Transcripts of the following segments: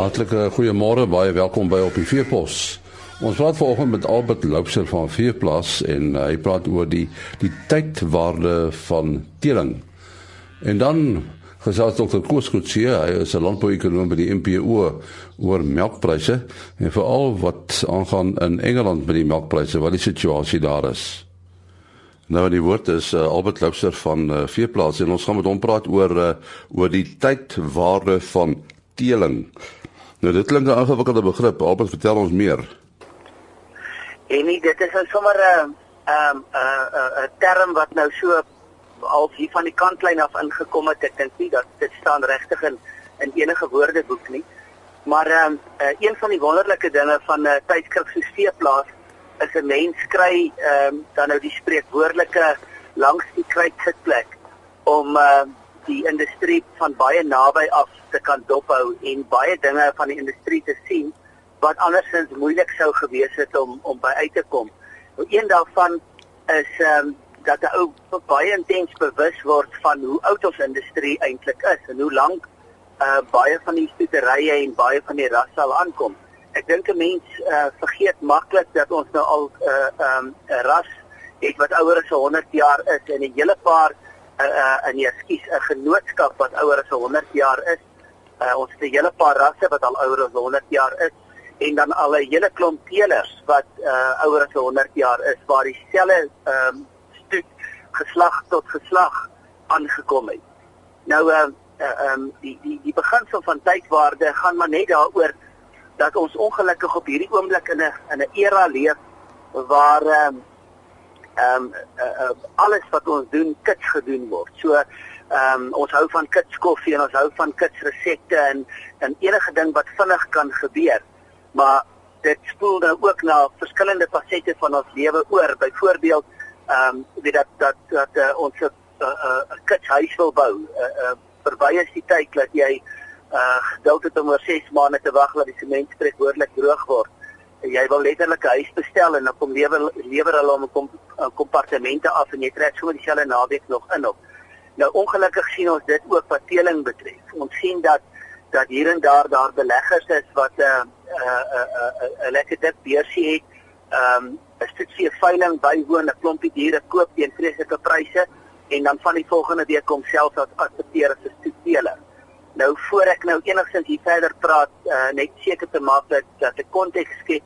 Hartlike goeiemôre, baie welkom by op die Veepos. Ons praat vanoggend met Albert Loubser van Veeplaas en uh, hy praat oor die die tydwaarde van teeling. En dan gesels Dr. Koskutsie, hy is 'n landbouekonoom by die MPO oor melkpryse en veral wat aangaan in Engeland met die melkpryse, wat die situasie daar is. Nou die woord is uh, Albert Loubser van uh, Veeplaas en ons gaan met hom praat oor uh, oor die tydwaarde van teeling. Nou dit klink 'n ingewikkelde begrip. Albert, vertel ons meer. En nie, dit is nou sommer 'n 'n 'n 'n term wat nou so al hier van die kantlyn af ingekom het. Ek dink nie dat dit staan regtig in in enige woordeboek nie. Maar ehm um, uh, een van die wonderlike dinge van 'n uh, tydskrif so Steeplaas is 'n mens kry ehm um, dan nou die spreekwoordelike langs die kruitsitplek om ehm uh, die industrie van baie naby af te kan dophou en baie dinge van die industrie te sien wat andersins moeilik sou gewees het om om by uit te kom. Nou een daarvan is ehm um, dat 'n ou baie intens bewus word van hoe oud ons industrie eintlik is en hoe lank uh baie van die stoeterye en baie van die rasse al aankom. Ek dink 'n mens uh vergeet maklik dat ons nou al 'n uh, ehm um, ras het wat ouer as 100 jaar is en 'n hele paar uh, uh nee, ekskuus, 'n genootskap wat ouer as 100 jaar is. Uh ons het 'n hele paar rasse wat al ouer as 100 jaar is en dan al 'n hele klomp teelers wat uh ouer as 100 jaar is waar dieselfde ehm um, stuk geslag tot geslag aangekom het. Nou ehm uh, ehm um, die die die beginsel van tydwaarde gaan maar net daaroor dat ons ongelukkig op hierdie oomblik in 'n in 'n era leef waar ehm um, ehm um, uh, uh, alles wat ons doen kits gedoen word. So ehm um, ons hou van kits koffie en ons hou van kits resepte en en enige ding wat vinnig kan gebeur. Maar dit spoel nou ook na verskillende fasette van ons lewe oor. Byvoorbeeld ehm um, weet dat dat dat uh, ons 'n uh, uh, kits huis wil bou. Uh, uh, verby is die tyd dat jy uh geduld het om oor 6 maande te wag dat die sement spreekwoordelik droog word jy wil letterlik 'n huis bestel en dan kom lewer lewer hulle om 'n kom, kompartemente af en jy trek sommer dieselfde naweek nog in op. Nou ongelukkig sien ons dit ook wat teeling betref. Ons sien dat dat hier en daar daar beleggers is wat 'n 'n 'n 'n lekker dik beursie het. Ehm um, 'n stukkie veiling bywoon, 'n klompie diere koop teen vreeslike pryse en dan van die volgende week kom self as adverteer as 'n stoeteler. Nou voor ek nou enigsins hier verder praat, uh, net seker te maak dat dat 'n konteks skep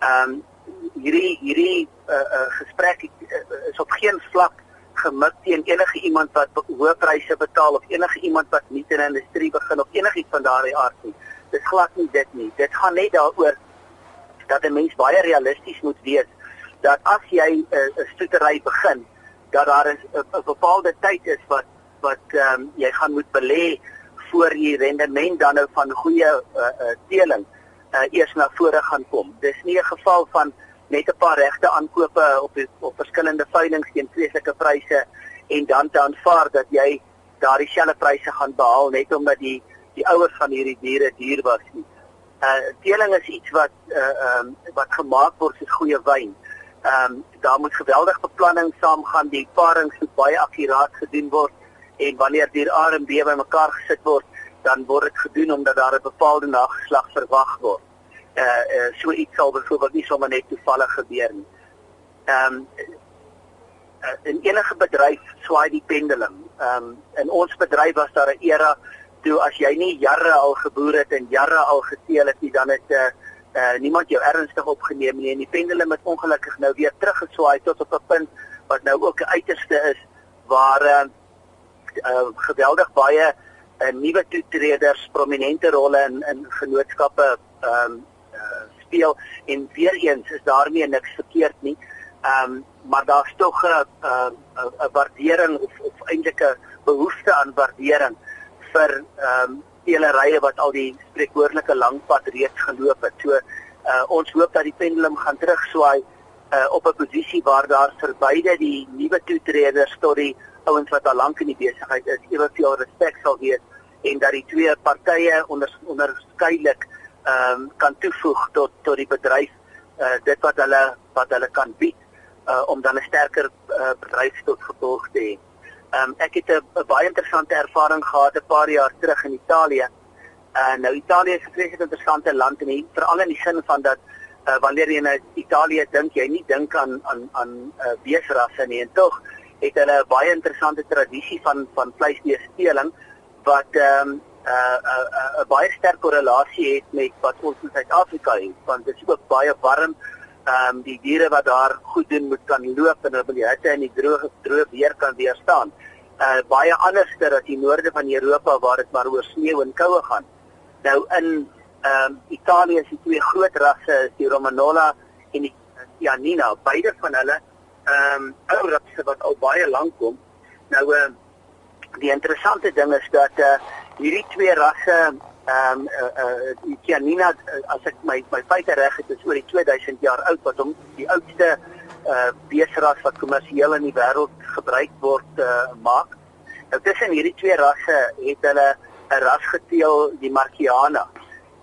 ehm um, hierdie hierdie uh, uh, gesprek uh, is op geen vlak gemik teen enige iemand wat hoë pryse betaal of enige iemand wat nie in 'n industrie begin of enigiets van daardie aard nie. Dit glad nie dit nie. Dit gaan net daaroor dat 'n mens baie realisties moet wees dat as jy 'n uh, stoetery begin, dat daar 'n bepaalde tyd is wat wat ehm um, jy gaan moet belê voor jy rendement dan nou van goeie uh, uh, teeling uh, eers na vore gaan kom. Dis nie 'n geval van net 'n paar regte aankope op die, op verskillende veilinge teen vreeslike pryse en dan te aanvaar dat jy daardie selfde pryse gaan behaal net omdat die die ouers van hierdie diere duur was nie. Uh teeling is iets wat uh um wat gemaak word soos goeie wyn. Um daar moet geweldig beplanning saamgaan, die parings moet baie akkuraat gedoen word en wanneer die R en B bymekaar gesit word, dan word dit gedoen omdat daar 'n bepaalde nageslag verwag word. Uh, uh so iets sal byvoorbeeld nie sommer net toevallig gebeur nie. Ehm um, uh, in enige bedryf swaai die pendulum. Ehm um, in ons bedryf was daar 'n era toe as jy nie jare al geboer het en jare al geteel het nie, dan het 'n uh, uh, niemand jou ernstig opgeneem nie en die pendulum het ongelukkig nou weer teruggeswaai tot op 'n punt wat nou ook 'n uiterste is waar uh, uh geweldig baie uh, nuwe toetreders prominente rolle in in genootskappe ehm um, uh, speel en weer eens is daarmee niks verkeerd nie. Ehm um, maar daar's tog 'n 'n waardering of of eintlik 'n behoefte aan waardering vir ehm um, teelerye wat al die spreekwoordelike lang pad reeds geloop het. So uh, ons hoop dat die pendulum gaan terugswaai uh, op 'n posisie waar daar vir beide die nuwe toetreders tot die ouens wat al lank in die besigheid is, eweveel respek sal wees en dat die twee partye onder onderskeidelik ehm um, kan toevoeg tot tot die bedryf uh, dit wat hulle wat hulle kan bied uh, om dan 'n sterker uh, bedryf tot gevolg te hê. Ehm um, ek het 'n baie interessante ervaring gehad 'n paar jaar terug in Italië Uh nou Italië is 'n vreeslik interessante land en veral in die sin van dat uh, wanneer jy na Italië dink, jy nie dink aan aan aan uh, beesrasse nie en tog het hulle 'n baie interessante tradisie van van vleisbeesteling wat ehm um, 'n uh, 'n uh, uh, uh, baie sterk korrelasie het met wat ons in Suid-Afrika het, want dit is ook baie warm. Ehm um, die diere wat daar goed doen moet kan loop en hulle die hitte en die droë droë weer kan weerstaan. Uh baie anderster as die noorde van Europa waar dit maar oor sneeu en koue gaan. Nou in ehm um, Italië is die twee groot rasse, die Romanola en die Chianina, beide van hulle ehm um, ou rasse wat al baie lank kom. Nou ehm uh, die interessante ding is dat uh hierdie twee rasse ehm um, uh, uh die Chianina as ek my my feite reg het is oor die 2000 jaar oud wat hom die oudste uh beesras wat kommersieel in die wêreld gebruik word uh maak. Nou tussen hierdie twee rasse het hulle 'n ras geteel die Marciana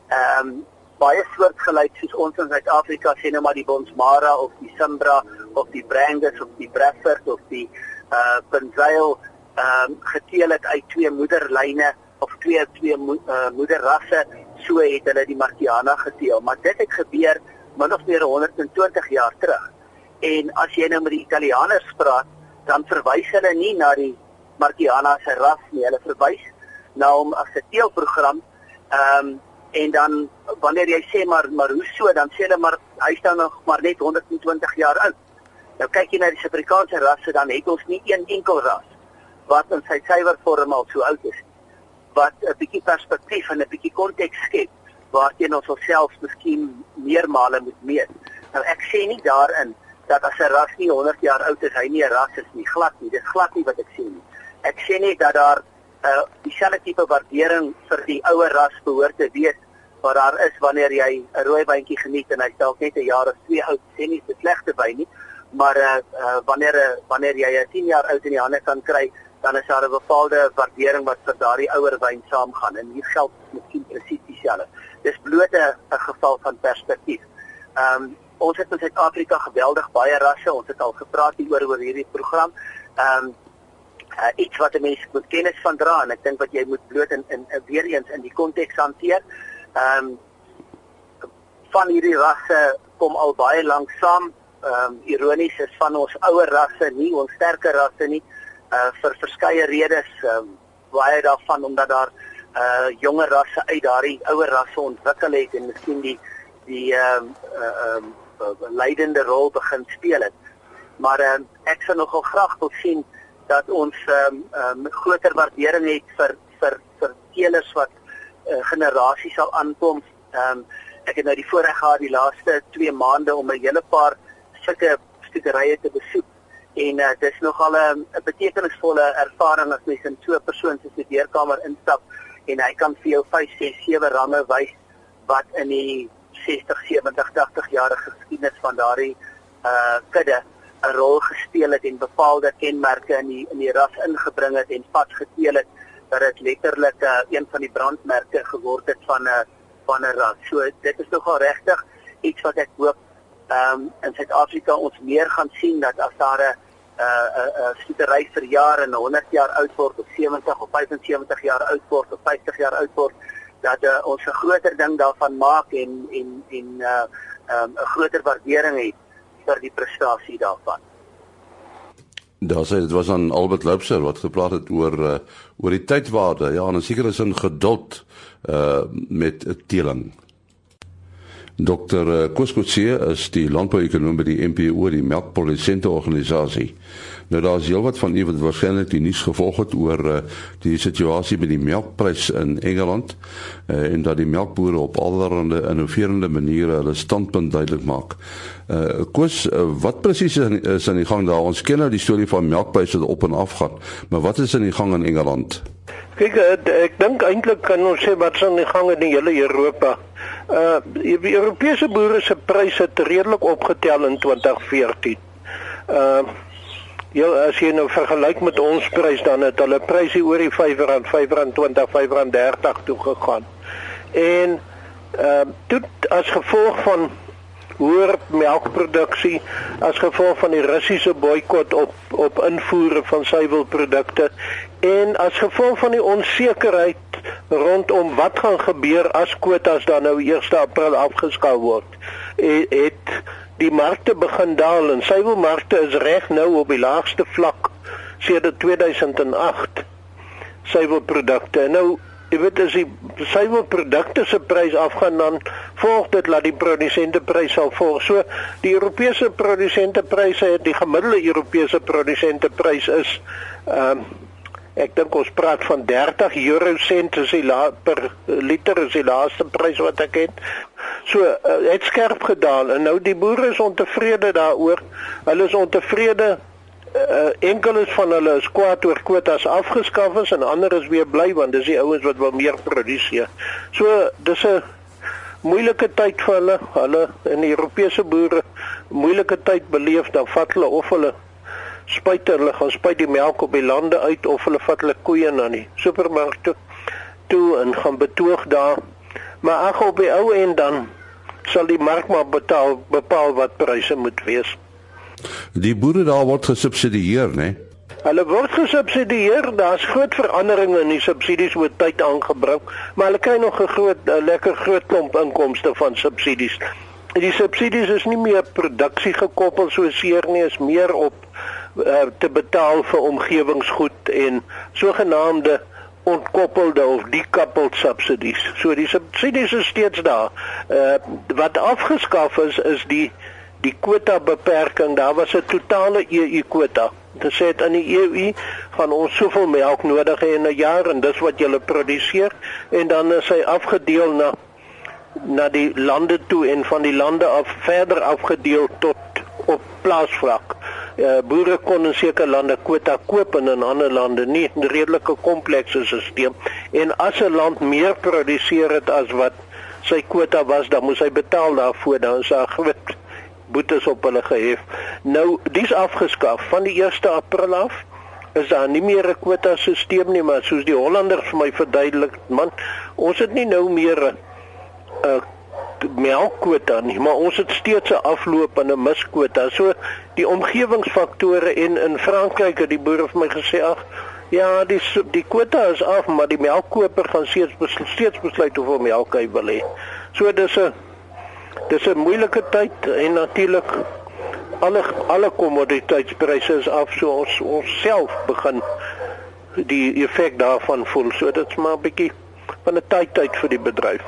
ehm um, baie soortgelyk soos ons in Suid-Afrika sien nou maar die Bonsmara of die Simbra of die Brangus of die Bradford of die uh Penzail ehm um, geteel het uit twee moederlyne of twee twee mo uh, moederrasse so het hulle die Marciana geteel. Maar dit het gebeur min of meer 120 jaar terug. En as jy nou met die Italianers praat dan verwys hulle nie na die Marciana se ras nie. Hulle verwys na hom as 'n teelprogram. Ehm um, en dan wanneer jy sê maar maar hoe so dan sê hulle maar hy staan nog maar net 120 jaar oud. Nou kyk jy na die Suid-Afrikaanse rasse dan het ons nie een enkel ras wat in sy suiwer vorm al so oud is wat 'n bietjie perspektief en 'n bietjie konteks skep waarteen ons onsself miskien meermale moet meet. Nou ek sê nie daarin dat as 'n ras nie 100 jaar oud is, hy nie 'n ras is nie, glad nie. Dis glad nie wat ek sê nie. Ek sê net dat daar uh dieselfde tipe waardering vir die ouer ras behoort te wees wat daar is wanneer jy 'n rooi wyntjie geniet en hy dalk net 'n jaar of 2 oud sê nie 'n slegte wyn nie maar uh, uh wanneer uh, wanneer jy 'n 10 jaar oud in die hande kan kry dan is daar 'n bepaalde waardering wat vir daardie ouer wyn saamgaan. En hier geld miskien presies dieselfde. Dis bloot 'n geval van perspektief. Um ons het in Suid-Afrika geweldig baie rasse. Ons het al gepraat hieroor oor hierdie program. Um uh, iets wat 'n mens moet kennis van dra. En ek dink wat jy moet bloot in, in, in weer eens in die konteks hanteer. Ehm um, van hierdie rasse kom al baie lank saam. Ehm um, ironies is van ons ouer rasse nie ons sterker rasse nie uh vir verskeie redes ehm um, baie daarvan omdat daar uh jonger rasse uit daardie ouer rasse ontwikkel het en miskien die die ehm um, ehm uh, um, leidende rol begin speel het. Maar ehm um, ek sou nogal graag wil sien dat ons ehm um, um, groter waardering het vir vir vir teelers wat uh, generasies sal aankom. Ehm um, ek het nou die voorreg gehad die laaste 2 maande om 'n hele paar sulke stoeterye te besoek en uh, dit is nogal 'n uh, betekenisvolle ervaring as mens in so 'n persoon se studeerkamer instap en hy kan vir jou 5, 6, 7 ramme wys wat in die 60, 70, 80 jarige geskiedenis van daardie uh kudde 'n rol gespeel het en bepaalde kenmerke in die in die ras ingebring het en vasgesteel het dat dit letterlik uh, een van die brandmerke geword het van 'n van 'n ras. So dit is nogal regtig iets wat ek hoop ehm um, in Suid-Afrika ons meer gaan sien dat as daar 'n 'n 'n skietery vir jare en 100 jaar oud word of 70 of 75 jaar oud word of 50 jaar oud word dat uh, ons 'n groter ding daarvan maak en en en 'n uh, um, 'n groter waardering het vir die prestasie daarvan. Daar sê dit was aan Albert Loubser wat gepraat het oor uh, oor die tydwaarde. Ja, en seker is 'n geduld uh met 'n teeling. Dr. Eh, Koskotse is die landbouekonoom by die MPO, die melkprodusente organisasie. Nou daar is heelwat van u wat waarskynlik die nuus gevolg het oor uh, die situasie met die melkprys in Engeland uh, en dat die melkbooie op allerlei innoverende maniere hulle standpunt duidelik maak. Uh Kos, uh, wat presies is, is aan die gang daar? Ons ken nou die storie van melkpryse wat op en af gaan, maar wat is aan die gang in Engeland? Kyk, ek dink eintlik kan ons sê wat aan die gang in die hele Europa. Uh die Europese boere se pryse het redelik opgetel in 2014. Uh Ja, as jy nou vergelyk met ons prys dan het hulle pryse oor die R5, R5.20, R5.30 toe gegaan. En uh, toe as gevolg van hoër melkproduksie as gevolg van die Russiese boikot op op invoere van suiwelprodukte en as gevolg van die onsekerheid rondom wat gaan gebeur as kwotas dan nou 1 April afgeskou word. Het die markte begin daal en suiwelmarkte is reg nou op die laagste vlak sedert 2008 suiwelprodukte. Nou, jy weet as die suiwelprodukte se prys afgaan dan volg dit dat die produsenteprys sal volg. So die Europese produsentepryse, die gemiddelde Europese produsenteprys is ehm um, ek dink ons praat van 30 euro sent is die la, per liter is die laaste prys wat ek het. So uh, het skerp gedaal en nou die boere is ontevrede daaroor. Hulle is ontevrede uh, enkeles van hulle is kwaad oor kwotas afgeskaf is en ander is weer bly want dis die ouens wat wil meer produseer. So dis 'n moeilike tyd vir hulle. Hulle in die Europese boere moeilike tyd beleef dan vat hulle of hulle spuit hulle gaan spuit die melk op die lande uit of hulle vat hulle koeie na die supermark toe toe en gaan betoog daar. Maar ag op die ou en dan sal die mark maar betaal bepaal wat pryse moet wees. Die boere daar word gesubsidieer, né? Nee? Hulle word gesubsidieer. Daar's groot veranderinge in die subsidies oor tyd aangebring, maar hulle kry nog 'n groot 'n lekker groot klomp inkomste van subsidies. Die subsidies is nie meer produksie gekoppel so seer nie, is meer op uh, te betaal vir omgewingsgoed en sogenaamde ontkoppelde of decoupled subsidies. So die subsidies is steeds daar. Uh wat afgeskaf is is die die kwota beperking. Daar was 'n totale EU kwota. Dit sê dit in die EU van ons soveel melk nodig in 'n jaar en dis wat jy produseer en dan is hy afgedeel na na die lande toe en van die lande af verder afgedeel tot op plaasvlak. Uh, boere kon in sekere lande kwota koop en in ander lande nie. 'n Redelike komplekse stelsel. En as 'n land meer produseer het as wat sy kwota was, dan moes hy betaal daarvoor. Dan is daar groot boetes op hulle gehef. Nou dis afgeskaf van die 1 April af is daar nie meer 'n kwota stelsel nie, maar soos die Hollanders vir my verduidelik, man, ons het nie nou meer 'n uh, melkkwota nie, maar ons het steeds 'n afloop en 'n miskwota. So die omgewingsfaktore en in Frankryk het die boere vir my gesê ag Ja, die die kwota is af, maar die melkkoper gaan steeds steeds besluit hoeveel melk hy wil hê. So dis 'n dis 'n moeilike tyd en natuurlik alle alle kommoditeitspryse is af, so ons ons self begin die effek daarvan voel. So dit's maar 'n bietjie van 'n tyd tyd vir die bedryf.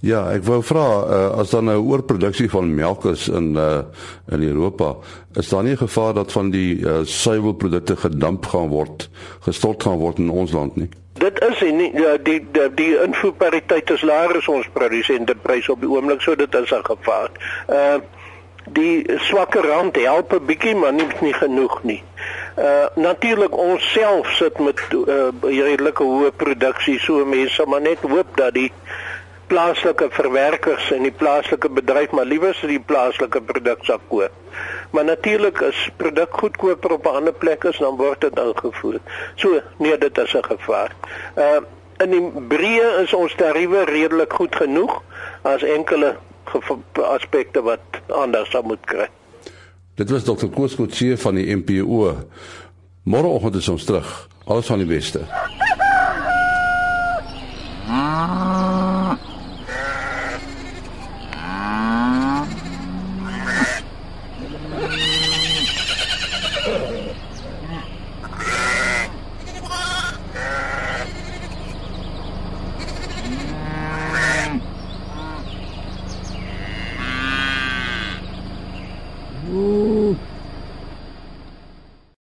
Ja, ek wou vra uh, as dan nou oorproduksie van melk is in uh, in Europa, is daar nie gevaar dat van die uh, suiwelprodukte gedamp gaan word, gestort gaan word in ons land nie? Dit is nie die die die, die invoerpariteit is laer as ons produsenteprys op die oomblik, so dit is 'n gevaar. Uh die swakker rand help 'n bietjie, maar nie nie genoeg nie. Uh natuurlik ons self sit met uh, redelike hoë produksie, so mense maar net hoop dat die plaaslike verwerkers en die plaaslike bedryf maar liewer so die plaaslike produk sal koop. Maar natuurlik as produk goedkoper op 'n ander plek is, dan word dit ingevoer. So nee, dit is 'n gevaar. Uh in die breë is ons tariewe redelik goed genoeg as enkele aspekte wat aandag sal moet kry. Dit was Dr. Koos Kotse van die MPO. Môreoggend is ons terug. Alles van die beste. Ah.